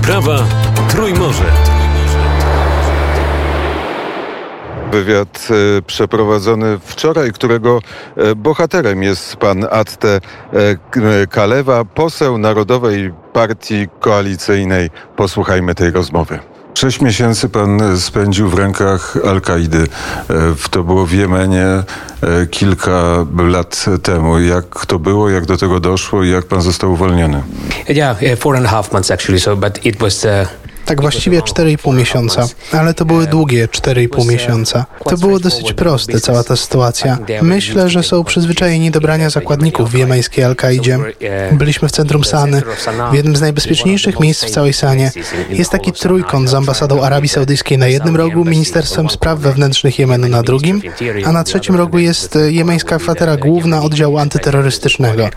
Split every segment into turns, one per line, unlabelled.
Wyprawa Trójmorze.
Wywiad e, przeprowadzony wczoraj, którego e, bohaterem jest pan Atte e, Kalewa, poseł Narodowej Partii Koalicyjnej. Posłuchajmy tej rozmowy. Sześć miesięcy pan spędził w rękach Al-Kaidy. E, To było w Jemenie e, kilka lat temu. Jak to było, jak do tego doszło i jak pan został uwolniony?
Yeah, four and a half months actually. So, but it was. Uh,
Tak właściwie 4,5 miesiąca, ale to były długie 4,5 miesiąca. To było dosyć proste, cała ta sytuacja. Myślę, że są przyzwyczajeni do brania zakładników w jemeńskiej Al-Kaidzie. Byliśmy w centrum Sany, w jednym z najbezpieczniejszych miejsc w całej Sanie. Jest taki trójkąt z ambasadą Arabii Saudyjskiej na jednym rogu, Ministerstwem Spraw Wewnętrznych Jemenu na drugim, a na trzecim rogu jest jemeńska kwatera główna oddziału antyterrorystycznego.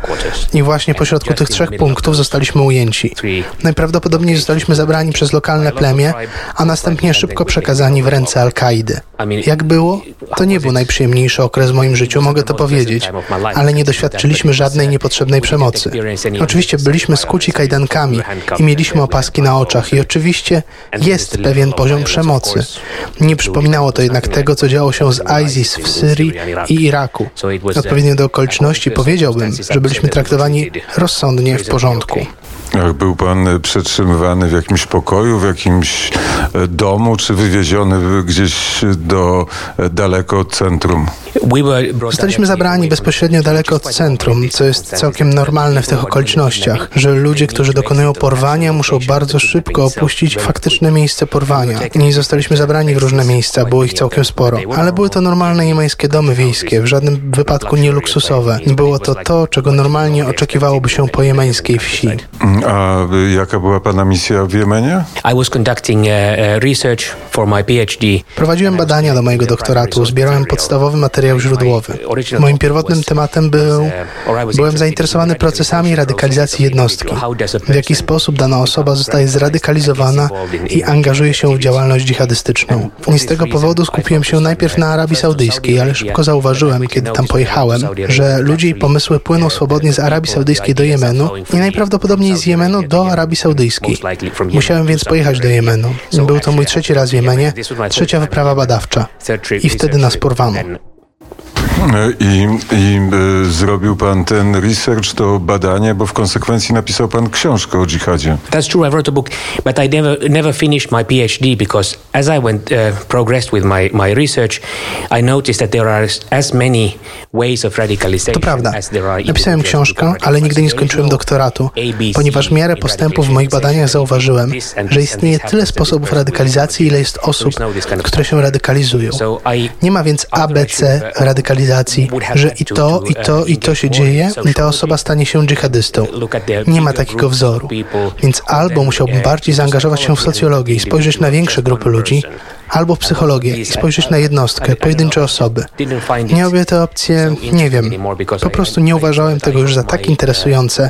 I właśnie pośrodku tych trzech punktów zostaliśmy ujęci. Najprawdopodobniej zostaliśmy zabrani przez lokalne plemię, a następnie szybko przekazani w ręce Al-Kaidy. Jak było? To nie był najprzyjemniejszy okres w moim życiu, mogę to powiedzieć, ale nie doświadczyliśmy żadnej niepotrzebnej przemocy. Oczywiście byliśmy skuci kajdankami i mieliśmy opaski na oczach i oczywiście jest pewien poziom przemocy. Nie przypominało to jednak tego, co działo się z ISIS w Syrii i Iraku. Odpowiednio do okoliczności powiedziałbym, że byliśmy traktowani rozsądnie w porządku.
Ach, był pan przetrzymywany w jakimś pokoju, w jakimś e, domu, czy wywieziony gdzieś do e, daleko od centrum?
Zostaliśmy zabrani bezpośrednio daleko od centrum, co jest całkiem normalne w tych okolicznościach, że ludzie, którzy dokonują porwania, muszą bardzo szybko opuścić faktyczne miejsce porwania. I zostaliśmy zabrani w różne miejsca, było ich całkiem sporo. Ale były to normalne jemeńskie domy wiejskie, w żadnym wypadku nie luksusowe. Było to to, czego normalnie oczekiwałoby się po jemeńskiej wsi.
A jaka była pana misja w Jemenie?
I was conducting uh, uh, research for my PhD.
Prowadziłem badania do mojego doktoratu, zbierałem podstawowy materiał źródłowy. Moim pierwotnym tematem był, byłem zainteresowany procesami radykalizacji jednostki. W jaki sposób dana osoba zostaje zradykalizowana i angażuje się w działalność dżihadystyczną. I z tego powodu skupiłem się najpierw na Arabii Saudyjskiej, ale szybko zauważyłem, kiedy tam pojechałem, że ludzie i pomysły płyną swobodnie z Arabii Saudyjskiej do Jemenu i najprawdopodobniej z Jemenu do Arabii Saudyjskiej. Musiałem więc pojechać do Jemenu. Był to mój trzeci raz w Jemenie, trzecia wyprawa badawcza. I wtedy nas porwano.
E, I, i y, zrobił pan ten research, to badanie, bo w konsekwencji napisał pan książkę o dżihadzie.
That's true. I wrote a book, but I never never finished my PhD because as I went uh, progressed with my, my research, I noticed that there are as- many ways of radicalization
To prawda.
as there are
Napisałem książkę, ale nigdy nie skończyłem doktoratu, ponieważ w miarę postępu w moich badaniach zauważyłem, że istnieje tyle sposobów radykalizacji, ile jest osób,
no of
które się radykalizują. Nie ma więc ABC radykalizacji, że i to, i to, i to się dzieje i ta osoba stanie się dżihadystą. Nie ma takiego wzoru. Więc albo musiałbym bardziej zaangażować się w socjologię i spojrzeć na większe grupy ludzi, albo w psychologię i spojrzeć na jednostkę, pojedyncze osoby. Nie obie te opcje, nie wiem. Po prostu nie uważałem tego już za tak interesujące,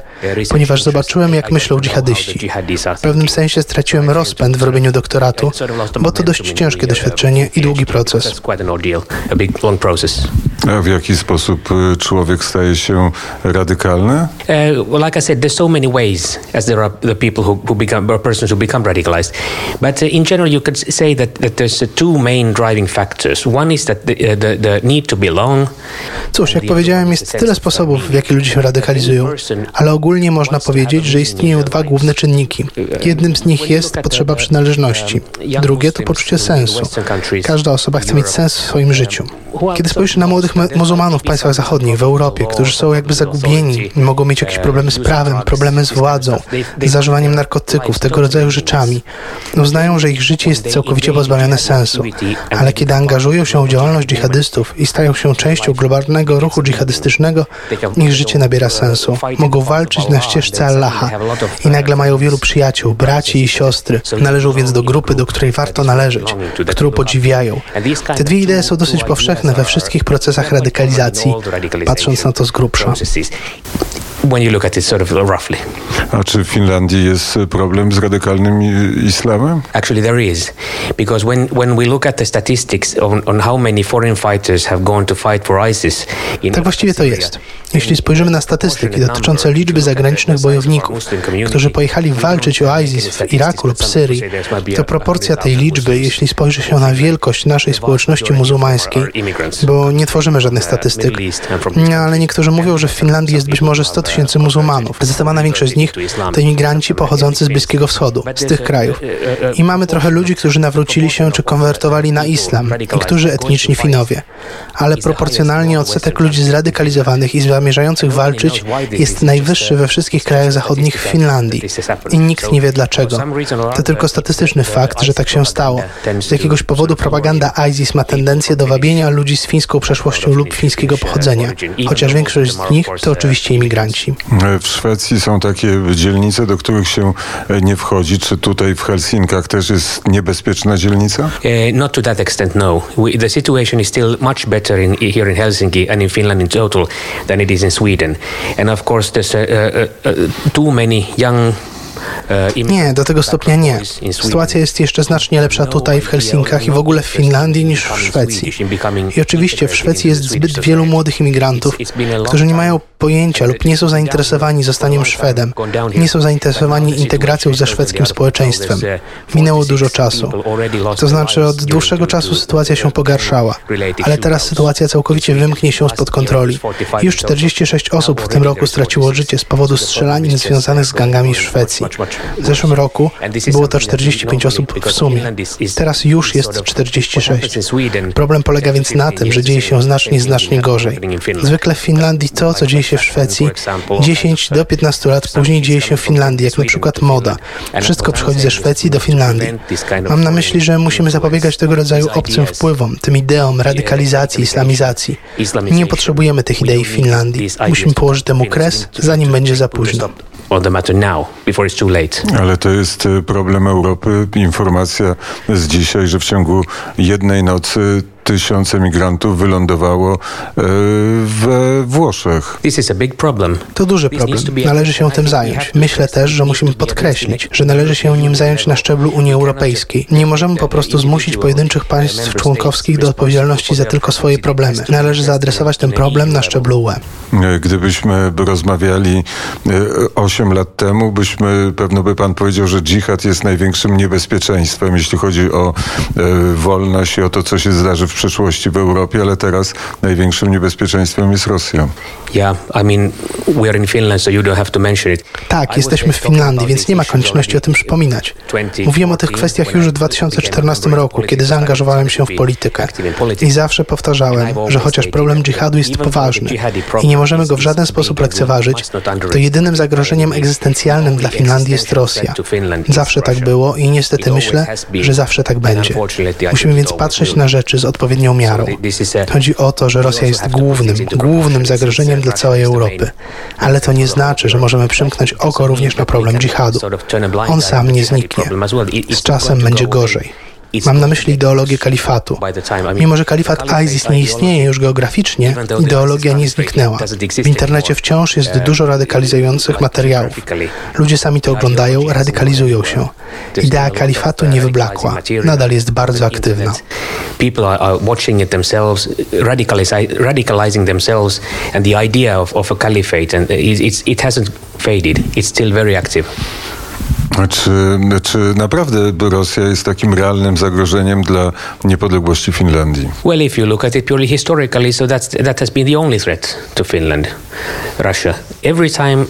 ponieważ zobaczyłem, jak myślą dżihadyści. W pewnym sensie straciłem rozpęd w robieniu doktoratu, bo to dość ciężkie doświadczenie i długi proces.
A
w jaki sposób y, człowiek staje się radykalny?
Well, like I said, there's so many ways as there are the people who, become or persons who become radicalized. But uh, in general, you could say that, that there's uh, two main driving factors. One is that the, uh, the, the need to belong.
Cóż, jak powiedziałem, jest tyle sposobów, w jaki ludzie się radykalizują, ale ogólnie można powiedzieć, że istnieją dwa główne czynniki. Jednym z nich jest potrzeba przynależności, drugie to poczucie sensu. Każda osoba chce mieć sens w swoim życiu. Kiedy spojrzysz na młodych mu- muzułmanów w państwach zachodnich, w Europie, którzy są jakby zagubieni, mogą mieć jakieś problemy z prawem, problemy z władzą, z zażywaniem narkotyków, tego rodzaju rzeczami, uznają, że ich życie jest całkowicie pozbawione sensu. Ale kiedy angażują się w działalność dżihadystów i stają się częścią globalnego ruchu dżihadystycznego, ich życie nabiera sensu. Mogą walczyć na ścieżce Allaha i nagle mają wielu przyjaciół, braci i siostry. Należą więc do grupy, do której warto należeć, którą podziwiają. Te dwie idee są dosyć powszechne we wszystkich procesach radykalizacji, patrząc na to z grubsza.
When you look at it sort of roughly.
A czy w Finlandii jest problem z radykalnym islamem?
Actually, there is, because when when we look at the statistics on, on how many foreign fighters have gone to fight for ISIS.
tak właściwie to jest. Jeśli spojrzymy na statystyki dotyczące liczby zagranicznych bojowników, którzy pojechali walczyć o ISIS w Iraku lub Syrii, to proporcja tej liczby, jeśli spojrzy się na wielkość naszej społeczności muzułmańskiej, bo nie tworzymy żadnych statystyk, ale niektórzy mówią, że w Finlandii jest być może 100 tysięcy muzułmanów. Zdecydowana większość z nich to imigranci pochodzący z Bliskiego Wschodu, z tych krajów. I mamy trochę ludzi, którzy nawrócili się czy konwertowali na islam, niektórzy etniczni Finowie. Ale proporcjonalnie odsetek ludzi zradykalizowanych i zamierzających walczyć jest najwyższy we wszystkich krajach zachodnich w Finlandii. I nikt nie wie dlaczego. To tylko statystyczny fakt, że tak się stało. Z jakiegoś powodu propaganda ISIS ma tendencję do wabienia ludzi z fińską przeszłością lub fińskiego pochodzenia, chociaż większość z nich to oczywiście imigranci.
W Szwecji są takie dzielnice, do których się nie wchodzi. Czy tutaj w Helsinkach też jest niebezpieczna dzielnica?
Uh, not to that extent, no. We, the situation is still much better in, here in Helsinki and in Finland in total than it is in Sweden. And of course, there's uh, uh, too many young
nie, do tego stopnia nie. Sytuacja jest jeszcze znacznie lepsza tutaj w Helsinkach i w ogóle w Finlandii niż w Szwecji. I oczywiście w Szwecji jest zbyt wielu młodych imigrantów, którzy nie mają pojęcia lub nie są zainteresowani zostaniem Szwedem, nie są zainteresowani integracją ze szwedzkim społeczeństwem. Minęło dużo czasu. To znaczy od dłuższego czasu sytuacja się pogarszała, ale teraz sytuacja całkowicie wymknie się spod kontroli. Już 46 osób w tym roku straciło życie z powodu strzelanin związanych z gangami w Szwecji. W zeszłym roku było to 45 osób w sumie. Teraz już jest 46. Problem polega więc na tym, że dzieje się znacznie, znacznie gorzej. Zwykle w Finlandii to, co dzieje się w Szwecji, 10 do 15 lat później dzieje się w Finlandii, jak na przykład moda. Wszystko przychodzi ze Szwecji do Finlandii. Mam na myśli, że musimy zapobiegać tego rodzaju obcym wpływom, tym ideom radykalizacji, islamizacji. Nie potrzebujemy tych idei w Finlandii. Musimy położyć temu kres, zanim będzie za późno
the matter now, before it's too late.
Ale to jest e, problem Europy. Informacja z dzisiaj, że w ciągu jednej nocy tysiące migrantów wylądowało e, we Włoszech.
To duży problem. Należy się tym zająć. Myślę też, że musimy podkreślić, że należy się nim zająć na szczeblu Unii Europejskiej. Nie możemy po prostu zmusić pojedynczych państw członkowskich do odpowiedzialności za tylko swoje problemy. Należy zaadresować ten problem na szczeblu UE.
E, gdybyśmy rozmawiali 8 e, lat temu, byśmy, pewno by pan powiedział, że dżihad jest największym niebezpieczeństwem, jeśli chodzi o wolność i o to, co się zdarzy w w przeszłości w Europie, ale teraz największym niebezpieczeństwem jest Rosja.
Tak, jesteśmy w Finlandii, więc nie ma konieczności o tym przypominać. Mówiłem o tych kwestiach już w 2014 roku, kiedy zaangażowałem się w politykę. I zawsze powtarzałem, że chociaż problem dżihadu jest poważny i nie możemy go w żaden sposób lekceważyć, to jedynym zagrożeniem egzystencjalnym dla Finlandii jest Rosja. Zawsze tak było i niestety myślę, że zawsze tak będzie. Musimy więc patrzeć na rzeczy z odpowiedzialnością odpowiednią miarą. Chodzi o to, że Rosja jest głównym, głównym zagrożeniem dla całej Europy. Ale to nie znaczy, że możemy przymknąć oko również na problem dżihadu. On sam nie zniknie. Z czasem będzie gorzej. Mam na myśli ideologię kalifatu. Mimo, że kalifat ISIS nie istnieje już geograficznie, ideologia nie zniknęła. W internecie wciąż jest dużo radykalizujących materiałów. Ludzie sami to oglądają, radykalizują się. Idea kalifatu nie wyblakła. Nadal jest bardzo aktywna.
People are watching it themselves, radicalizing themselves, and the idea of, of a caliphate, and it hasn't faded. It's still very active.
Czy, czy naprawdę Rosja jest takim realnym zagrożeniem dla niepodległości Finlandii?
Well, if you look at it purely historically, so that's, that has been the only threat to Finland, Russia. Every time uh,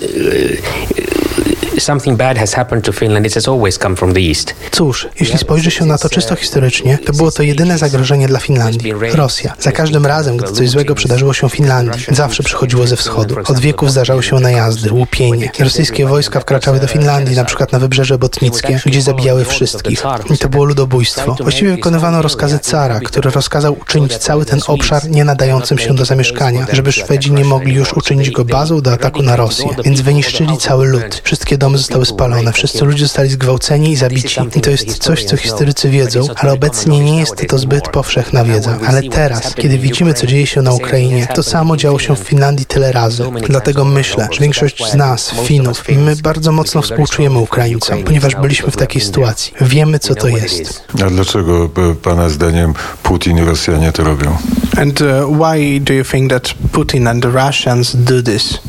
Cóż, jeśli spojrzy się na to czysto historycznie, to było to jedyne zagrożenie dla Finlandii. Rosja. Za każdym razem, gdy coś złego przydarzyło się Finlandii, zawsze przychodziło ze wschodu. Od wieków zdarzały się najazdy, łupienie. Rosyjskie wojska wkraczały do Finlandii, na przykład na wybrzeże botnickie, gdzie zabijały wszystkich. I to było ludobójstwo. Właściwie wykonywano rozkazy cara, który rozkazał uczynić cały ten obszar nie nadającym się do zamieszkania, żeby Szwedzi nie mogli już uczynić go bazą do ataku na Rosję. Więc wyniszczyli cały lud. Wszystkie domy domy zostały spalone, wszyscy ludzie zostali zgwałceni i zabici. I to jest coś, co historycy wiedzą, ale obecnie nie jest to zbyt powszechna wiedza. Ale teraz, kiedy widzimy, co dzieje się na Ukrainie, to samo działo się w Finlandii tyle razy. Dlatego myślę, że większość z nas, Finów, my bardzo mocno współczujemy Ukraińcom, ponieważ byliśmy w takiej sytuacji. Wiemy, co to jest.
A dlaczego e, Pana zdaniem Putin i Rosjanie to robią?
And uh, why do you think that Putin and the Russians do this?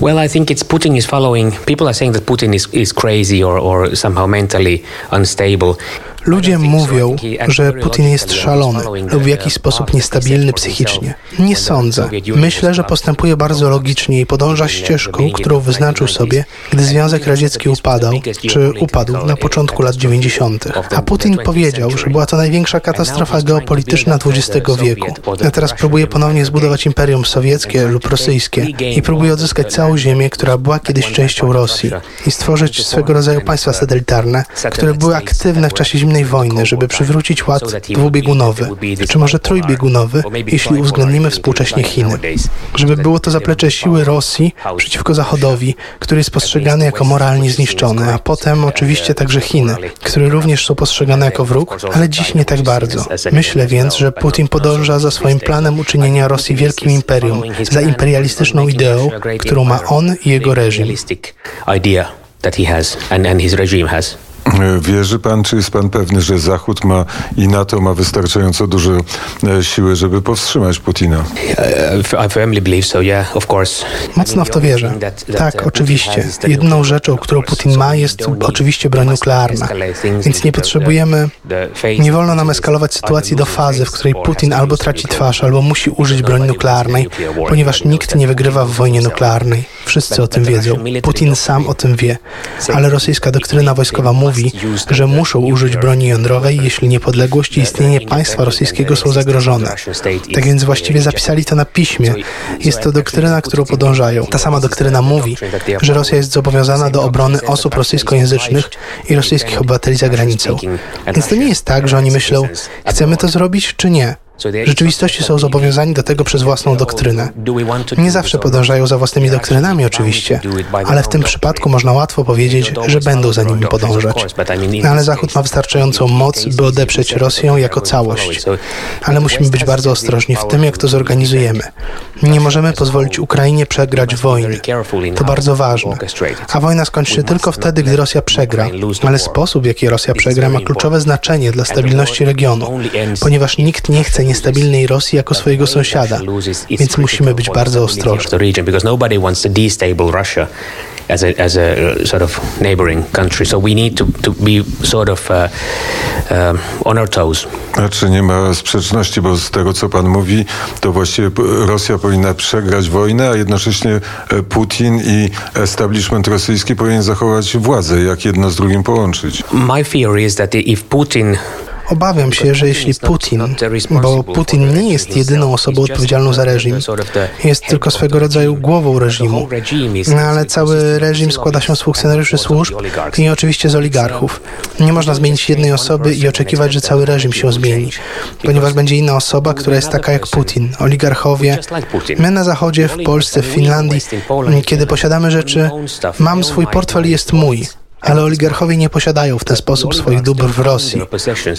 Well, I think it's Putin is following. People are saying that Putin is, is crazy or, or somehow mentally unstable.
Ludzie mówią, że Putin jest szalony lub w jakiś sposób niestabilny psychicznie. Nie sądzę. Myślę, że postępuje bardzo logicznie i podąża ścieżką, którą wyznaczył sobie, gdy Związek Radziecki upadał, czy upadł na początku lat 90. A Putin powiedział, że była to największa katastrofa geopolityczna XX wieku. A teraz próbuje ponownie zbudować imperium sowieckie lub rosyjskie i próbuje odzyskać całą ziemię, która była kiedyś częścią Rosji i stworzyć swego rodzaju państwa satelitarne, które były aktywne w czasie zimnej wojny, żeby przywrócić ład dwubiegunowy, czy może trójbiegunowy, jeśli uwzględnimy współcześnie Chiny. Żeby było to zaplecze siły Rosji przeciwko Zachodowi, który jest postrzegany jako moralnie zniszczony, a potem oczywiście także Chiny, które również są postrzegane jako wróg, ale dziś nie tak bardzo. Myślę więc, że Putin podąża za swoim planem uczynienia Rosji wielkim imperium, za imperialistyczną ideą, którą ma on i jego reżim.
that he has and, and his regime has.
Wierzy pan, czy jest pan pewny, że Zachód ma i NATO ma wystarczająco duże e, siły, żeby powstrzymać Putina?
Mocno w to wierzę. Tak, oczywiście. Jedyną rzeczą, którą Putin ma, jest oczywiście broń nuklearna. Więc nie potrzebujemy, nie wolno nam eskalować sytuacji do fazy, w której Putin albo traci twarz, albo musi użyć broni nuklearnej, ponieważ nikt nie wygrywa w wojnie nuklearnej. Wszyscy o tym wiedzą. Putin sam o tym wie. Ale rosyjska doktryna wojskowa mówi, mówi, że muszą użyć broni jądrowej, jeśli niepodległość i istnienie państwa rosyjskiego są zagrożone. Tak więc właściwie zapisali to na piśmie. Jest to doktryna, którą podążają. Ta sama doktryna mówi, że Rosja jest zobowiązana do obrony osób rosyjskojęzycznych i rosyjskich obywateli za granicą. Więc to nie jest tak, że oni myślą, chcemy to zrobić czy nie. Rzeczywistości są zobowiązani do tego przez własną doktrynę. Nie zawsze podążają za własnymi doktrynami oczywiście, ale w tym przypadku można łatwo powiedzieć, że będą za nimi podążać. Ale Zachód ma wystarczającą moc, by odeprzeć Rosję jako całość. Ale musimy być bardzo ostrożni w tym, jak to zorganizujemy. Nie możemy pozwolić Ukrainie przegrać wojny. To bardzo ważne. A wojna skończy się tylko wtedy, gdy Rosja przegra. Ale sposób, w jaki Rosja przegra, ma kluczowe znaczenie dla stabilności regionu, ponieważ nikt nie chce niestabilnej Rosji jako swojego sąsiada, więc musimy być bardzo ostrożni.
as a, as a sort of neighboring country. So we need to, to be sort of uh, uh, on our toes.
A czy nie ma sprzeczności, bo z tego, co pan mówi, to właściwie Rosja powinna przegrać wojnę, a jednocześnie e, Putin i establishment rosyjski powinien zachować władzę. Jak jedno z drugim połączyć?
My fear is that if Putin
Obawiam się, że jeśli Putin, bo Putin nie jest jedyną osobą odpowiedzialną za reżim, jest tylko swego rodzaju głową reżimu, no, ale cały reżim składa się z funkcjonariuszy służb i oczywiście z oligarchów. Nie można zmienić jednej osoby i oczekiwać, że cały reżim się zmieni, ponieważ będzie inna osoba, która jest taka jak Putin, oligarchowie. My na Zachodzie, w Polsce, w Finlandii, kiedy posiadamy rzeczy, mam swój portfel i jest mój. Ale oligarchowie nie posiadają w ten sposób swoich dóbr w Rosji.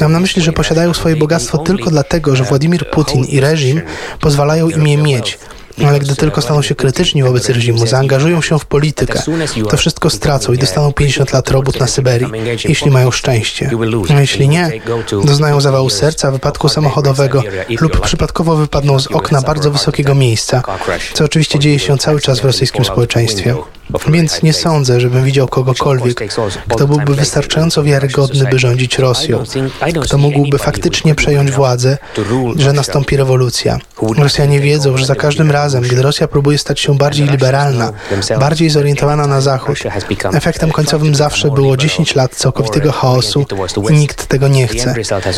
Mam na myśli, że posiadają swoje bogactwo tylko dlatego, że Władimir Putin i reżim pozwalają im je mieć ale gdy tylko staną się krytyczni wobec reżimu, zaangażują się w politykę, to wszystko stracą i dostaną 50 lat robót na Syberii, jeśli mają szczęście. A jeśli nie, doznają zawału serca, wypadku samochodowego lub przypadkowo wypadną z okna bardzo wysokiego miejsca, co oczywiście dzieje się cały czas w rosyjskim społeczeństwie. Więc nie sądzę, żebym widział kogokolwiek, kto byłby wystarczająco wiarygodny, by rządzić Rosją, kto mógłby faktycznie przejąć władzę, że nastąpi rewolucja. Rosjanie wiedzą, że za każdym razem, gdy Rosja próbuje stać się bardziej liberalna, bardziej zorientowana na Zachód, efektem końcowym zawsze było 10 lat całkowitego chaosu. i nikt tego nie chce.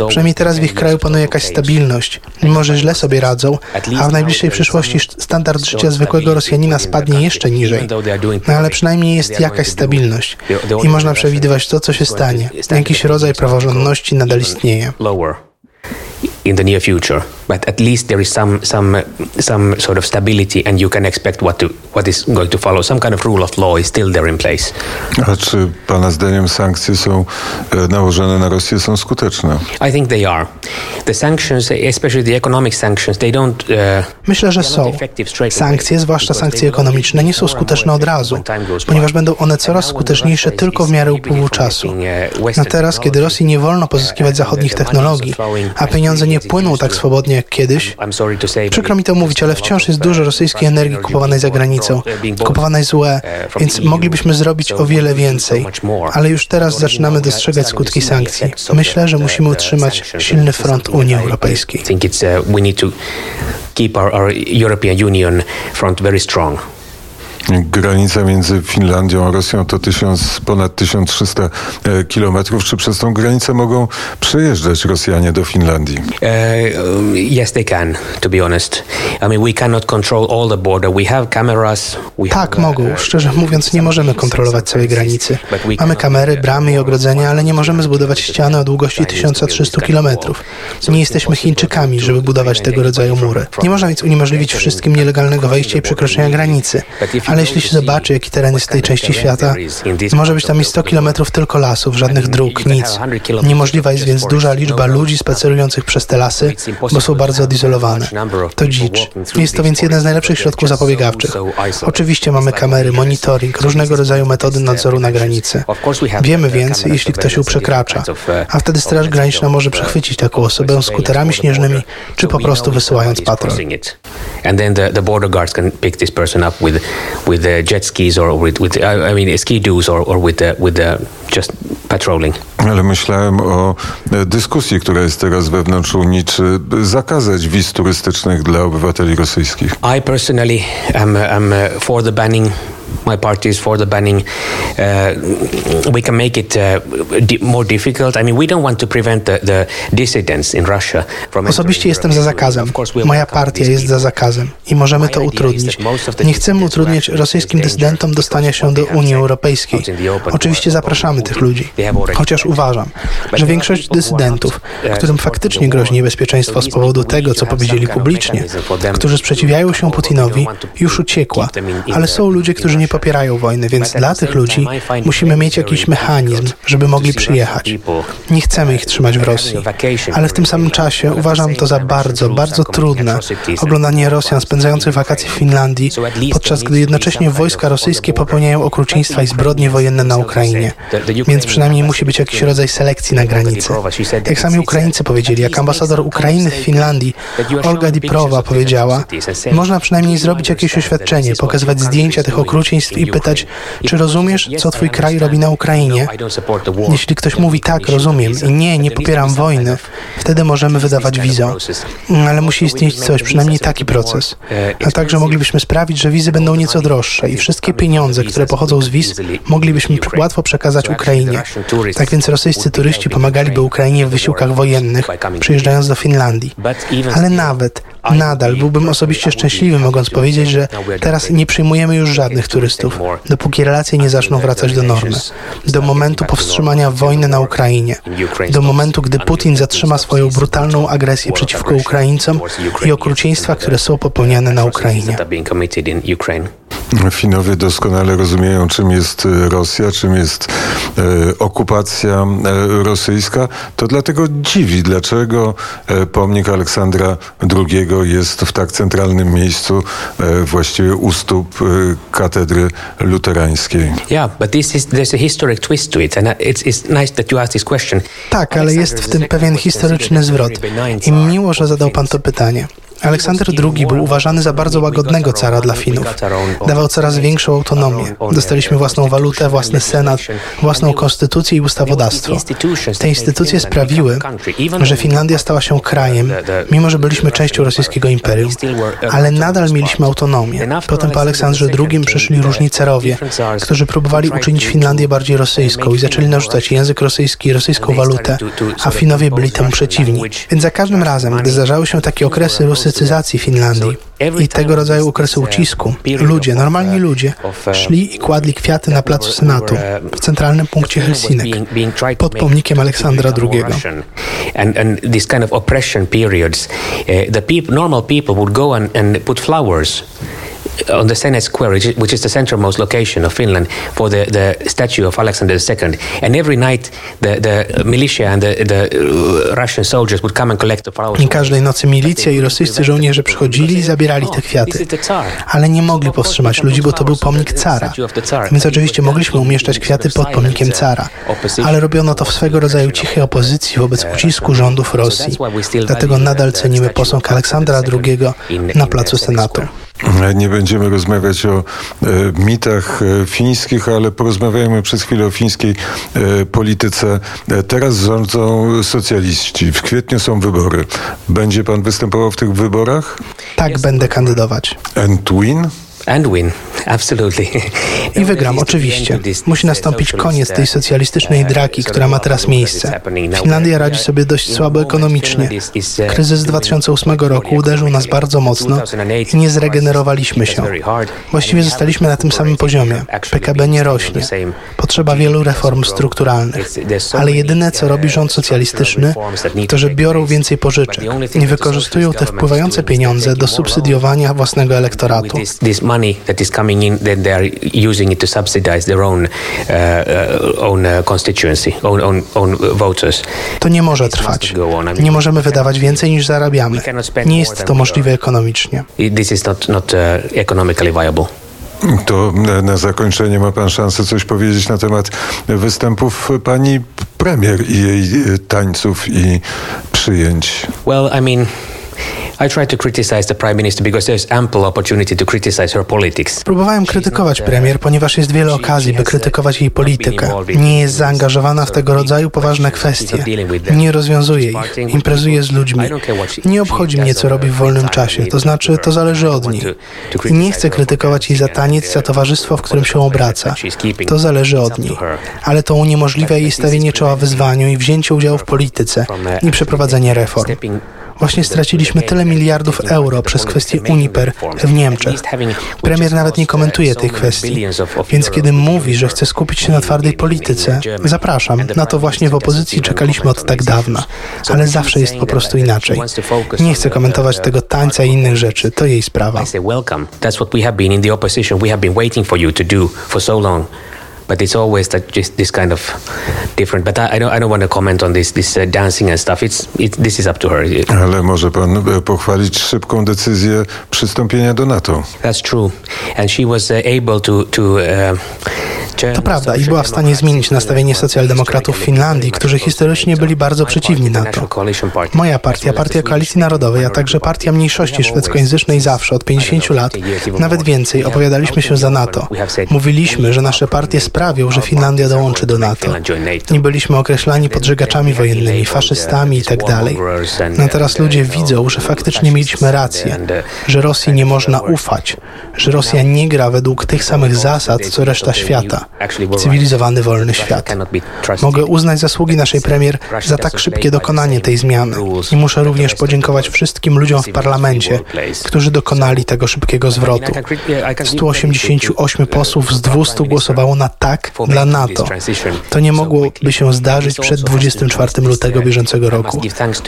Przynajmniej teraz w ich kraju panuje jakaś stabilność, mimo że źle sobie radzą, a w najbliższej przyszłości standard życia zwykłego Rosjanina spadnie jeszcze niżej. No ale przynajmniej jest jakaś stabilność. I można przewidywać to, co się stanie. Jakiś rodzaj praworządności nadal istnieje.
In the near future, but at least there is some some some sort of stability, and you can expect what to what is going to follow. Some kind of rule of law is still there in place.
A czy pana zdaniem sankcje są e, nałożone na Rosję są skuteczne?
I think they are. The sanctions, especially the economic sanctions, they don't. Uh,
Myślę, że są. Sankcje, zwłaszcza sankcje ekonomiczne, nie są skuteczne od razu, ponieważ będą one coraz skuteczniejsze tylko w miarę upływu czasu. A teraz, kiedy Rosji nie wolno pozyskiwać zachodnich technologii, a pieniądze nie płyną tak swobodnie jak kiedyś, przykro mi to mówić, ale wciąż jest dużo rosyjskiej energii kupowanej za granicą, kupowanej złe, więc moglibyśmy zrobić o wiele więcej. Ale już teraz zaczynamy dostrzegać skutki sankcji. Myślę, że musimy utrzymać silny front Unii Europejskiej.
keep our, our European Union front very strong.
Granica między Finlandią a Rosją to tysiąc, ponad 1300 e, kilometrów. Czy przez tą granicę mogą przejeżdżać Rosjanie do Finlandii?
Uh, yes, they can, to be honest. I mean, we cannot control all the border. We have cameras. We
tak,
have,
mogą. Szczerze mówiąc, nie możemy kontrolować całej granicy. Mamy kamery, bramy i ogrodzenia, ale nie możemy zbudować ściany o długości 1300 kilometrów. Nie jesteśmy Chińczykami, żeby budować tego rodzaju mury. Nie można więc uniemożliwić wszystkim nielegalnego wejścia i przekroczenia granicy. Ale jeśli się zobaczy, jaki teren jest w tej części świata, może być tam i 100 kilometrów tylko lasów, żadnych dróg, nic. Niemożliwa jest więc duża liczba ludzi spacerujących przez te lasy, bo są bardzo odizolowane. To dzicz. Jest to więc jeden z najlepszych środków zapobiegawczych. Oczywiście mamy kamery, monitoring, różnego rodzaju metody nadzoru na granicy. Wiemy więc, jeśli ktoś ją przekracza, a wtedy Straż Graniczna może przechwycić taką osobę skuterami śnieżnymi, czy po prostu wysyłając patrol.
And then the, the border guards can pick this person up with with the jet skis or with, with I mean ski doos or, or with the, with the just patrolling.
Ale myślałem o e, dyskusji, która jest teraz wewnątrz Unii, czy zakazać wiz turystycznych dla obywateli rosyjskich.
I personally am, am uh, for the banning my party is for the banning. Uh, we can make it uh, di more difficult. I mean, we don't want to prevent the, the dissidents in Russia from.
Osobiście jestem za zakazem. Moja partia jest za zakazem i możemy to utrudnić. Nie chcemy utrudniać rosyjskim dysydentom dostania się do Unii Europejskiej. Oczywiście zapraszamy tych ludzi. Chociaż uważam, że większość dysydentów, którym faktycznie grozi niebezpieczeństwo z powodu tego, co powiedzieli publicznie, którzy sprzeciwiają się Putinowi, już uciekła. Ale są ludzie, którzy nie popierają wojny, więc dla tych ludzi musimy mieć jakiś mechanizm, żeby mogli przyjechać. Nie chcemy ich trzymać w Rosji, ale w tym samym czasie uważam to za bardzo, bardzo trudne oglądanie Rosjan spędzających wakacje w Finlandii, podczas gdy jednocześnie wojska rosyjskie popełniają okrucieństwa i zbrodnie wojenne na Ukrainie. Więc przynajmniej musi być jakiś rodzaj selekcji na granicy. Jak sami Ukraińcy powiedzieli, jak ambasador Ukrainy w Finlandii, Olga Diprowa powiedziała, można przynajmniej zrobić jakieś oświadczenie, pokazywać zdjęcia tych okrucieństw i pytać, czy rozumiesz, co twój kraj robi na Ukrainie? Jeśli ktoś mówi tak, rozumiem i nie, nie popieram wojny, wtedy możemy wydawać wizę. Ale musi istnieć coś, przynajmniej taki proces. A także moglibyśmy sprawić, że wizy będą nieco droższe i wszystkie pieniądze, które pochodzą z wiz, moglibyśmy łatwo przekazać Ukrainie. Tak więc rosyjscy turyści pomagaliby Ukrainie w wysiłkach wojennych, przyjeżdżając do Finlandii. Ale nawet, nadal byłbym osobiście szczęśliwy, mogąc powiedzieć, że teraz nie przyjmujemy już żadnych turystów dopóki relacje nie zaczną wracać do normy, do momentu powstrzymania wojny na Ukrainie, do momentu, gdy Putin zatrzyma swoją brutalną agresję przeciwko Ukraińcom i okrucieństwa, które są popełniane na Ukrainie.
Finowie doskonale rozumieją, czym jest e, Rosja, czym jest e, okupacja e, rosyjska. To dlatego dziwi, dlaczego e, pomnik Aleksandra II jest w tak centralnym miejscu, e, właściwie u stóp e, katedry luterańskiej.
Yeah, but this is, there's a historic twist to it, and it's, it's nice that you asked this question.
Tak, ale jest w tym pewien historyczny zwrot. I miło, że zadał pan to pytanie. Aleksander II był uważany za bardzo łagodnego cara dla Finów. Dawał coraz większą autonomię. Dostaliśmy własną walutę, własny senat, własną konstytucję i ustawodawstwo. Te instytucje sprawiły, że Finlandia stała się krajem, mimo że byliśmy częścią rosyjskiego imperium, ale nadal mieliśmy autonomię. Potem po Aleksandrze II przyszli różni carowie, którzy próbowali uczynić Finlandię bardziej rosyjską i zaczęli narzucać język rosyjski i rosyjską walutę, a Finowie byli temu przeciwni. Więc za każdym razem, gdy zdarzały się takie okresy Rusy demokratyzacji Finlandii i tego rodzaju okresy ucisku, ludzie, normalni ludzie, szli i kładli kwiaty na placu Senatu w centralnym punkcie Helsinek pod pomnikiem Aleksandra II.
Uh, on the Senate Square, which is, which is the centermost location of Finland, for the, the statue of Alexander II. And every night, the, the militia and the, the Russian soldiers would come and collect the flowers.
I każdej nocy milicja i rosyjscy żołnierze przychodzili i zabierali te kwiaty. Ale nie mogli powstrzymać ludzi, bo to był pomnik cara. Więc oczywiście mogliśmy umieszczać kwiaty pod pomnikiem cara. Ale robiono to w swego rodzaju cichej opozycji wobec ucisku rządów Rosji. Dlatego nadal cenimy posąg Aleksandra II na placu Senatu.
Nie będziemy rozmawiać o e, mitach e, fińskich, ale porozmawiajmy przez chwilę o fińskiej e, polityce. E, Teraz rządzą socjaliści. W kwietniu są wybory. Będzie pan występował w tych wyborach?
Tak, będę kandydować.
And win?
I wygram, oczywiście. Musi nastąpić koniec tej socjalistycznej draki, która ma teraz miejsce. Finlandia radzi sobie dość słabo ekonomicznie. Kryzys z 2008 roku uderzył nas bardzo mocno i nie zregenerowaliśmy się. Właściwie zostaliśmy na tym samym poziomie. PKB nie rośnie. Potrzeba wielu reform strukturalnych. Ale jedyne, co robi rząd socjalistyczny, to, że biorą więcej pożyczek i wykorzystują te wpływające pieniądze do subsydiowania własnego elektoratu.
Money that is coming in, then they are using it to subsidize their own, uh, uh, own uh, constituency, own, own, own voters.
To nie może trwać. Nie możemy wydawać więcej niż zarabiamy. Nie jest to możliwe ekonomicznie.
This is not, not economically viable.
To na- zakończenie ma pan szansę coś powiedzieć na temat występów pani premier i jej tańców i przyjęć.
Well, I mean, I try to criticize the prime minister because there's ample opportunity to criticize her politics.
Próbowałem krytykować premier, ponieważ jest wiele okazji, by krytykować jej politykę. Nie jest zaangażowana w tego rodzaju poważne kwestie. Nie rozwiązuje ich. Imprezuje z ludźmi. Nie obchodzi mnie, co robi w wolnym czasie. To znaczy, to zależy od niej. I nie chcę krytykować jej za taniec, za towarzystwo, w którym się obraca. To zależy od niej. Ale to uniemożliwia jej stawienie czoła wyzwaniu i wzięcie udziału w polityce i przeprowadzenie reform. Właśnie straciliśmy tyle miliardów euro przez kwestię Uniper w Niemczech. Premier nawet nie komentuje tej kwestii. Więc kiedy mówi, że chce skupić się na twardej polityce, zapraszam. Na to właśnie w opozycji czekaliśmy od tak dawna. Ale zawsze jest po prostu inaczej. Nie chcę komentować tego tańca i innych rzeczy. To jej sprawa.
I say, welcome. That's what we have been in the opposition. We have been waiting for you to do for so long. But it's always that just this kind of different. But I, I don't, I don't want to comment on this, this uh, dancing and stuff. It's, it, this is up to her.
Ale może pan pochwalić szybką decyzję przystąpienia do NATO.
That's true. And she was uh, able to, to uh,
To prawda i była w stanie zmienić nastawienie socjaldemokratów w Finlandii, którzy historycznie byli bardzo przeciwni NATO. Moja partia, Partia Koalicji Narodowej, a także Partia Mniejszości Szwedzkojęzycznej zawsze od 50 lat, nawet więcej, opowiadaliśmy się za NATO. Mówiliśmy, że nasze partie sprawią, że Finlandia dołączy do NATO. Nie byliśmy określani podżegaczami wojennymi, faszystami i tak. No teraz ludzie widzą, że faktycznie mieliśmy rację, że Rosji nie można ufać, że Rosja nie gra według tych samych zasad, co reszta świata. Cywilizowany, wolny świat. Mogę uznać zasługi naszej premier za tak szybkie dokonanie tej zmiany. I muszę również podziękować wszystkim ludziom w parlamencie, którzy dokonali tego szybkiego zwrotu. 188 posłów z 200 głosowało na tak dla NATO. To nie mogłoby się zdarzyć przed 24 lutego bieżącego roku.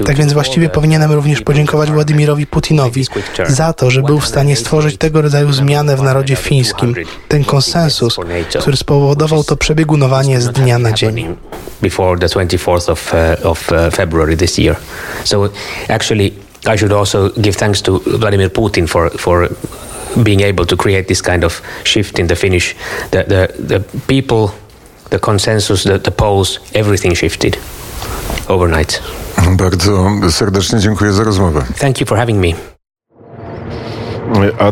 Tak więc właściwie powinienem również podziękować Władimirowi Putinowi za to, że był w stanie stworzyć tego rodzaju zmianę w narodzie fińskim. Ten konsensus, który spowodował to przebiegunowanie z dnia na dzień.
before the 24th of, uh, of uh, February this year. So actually, I should also give thanks to Vladimir Putin for for being able to create this kind of shift in the Finnish the the, the people, the consensus, the, the polls, everything shifted overnight.
Bardzo serdecznie dziękuję za rozmowę.
Thank you for having me.
A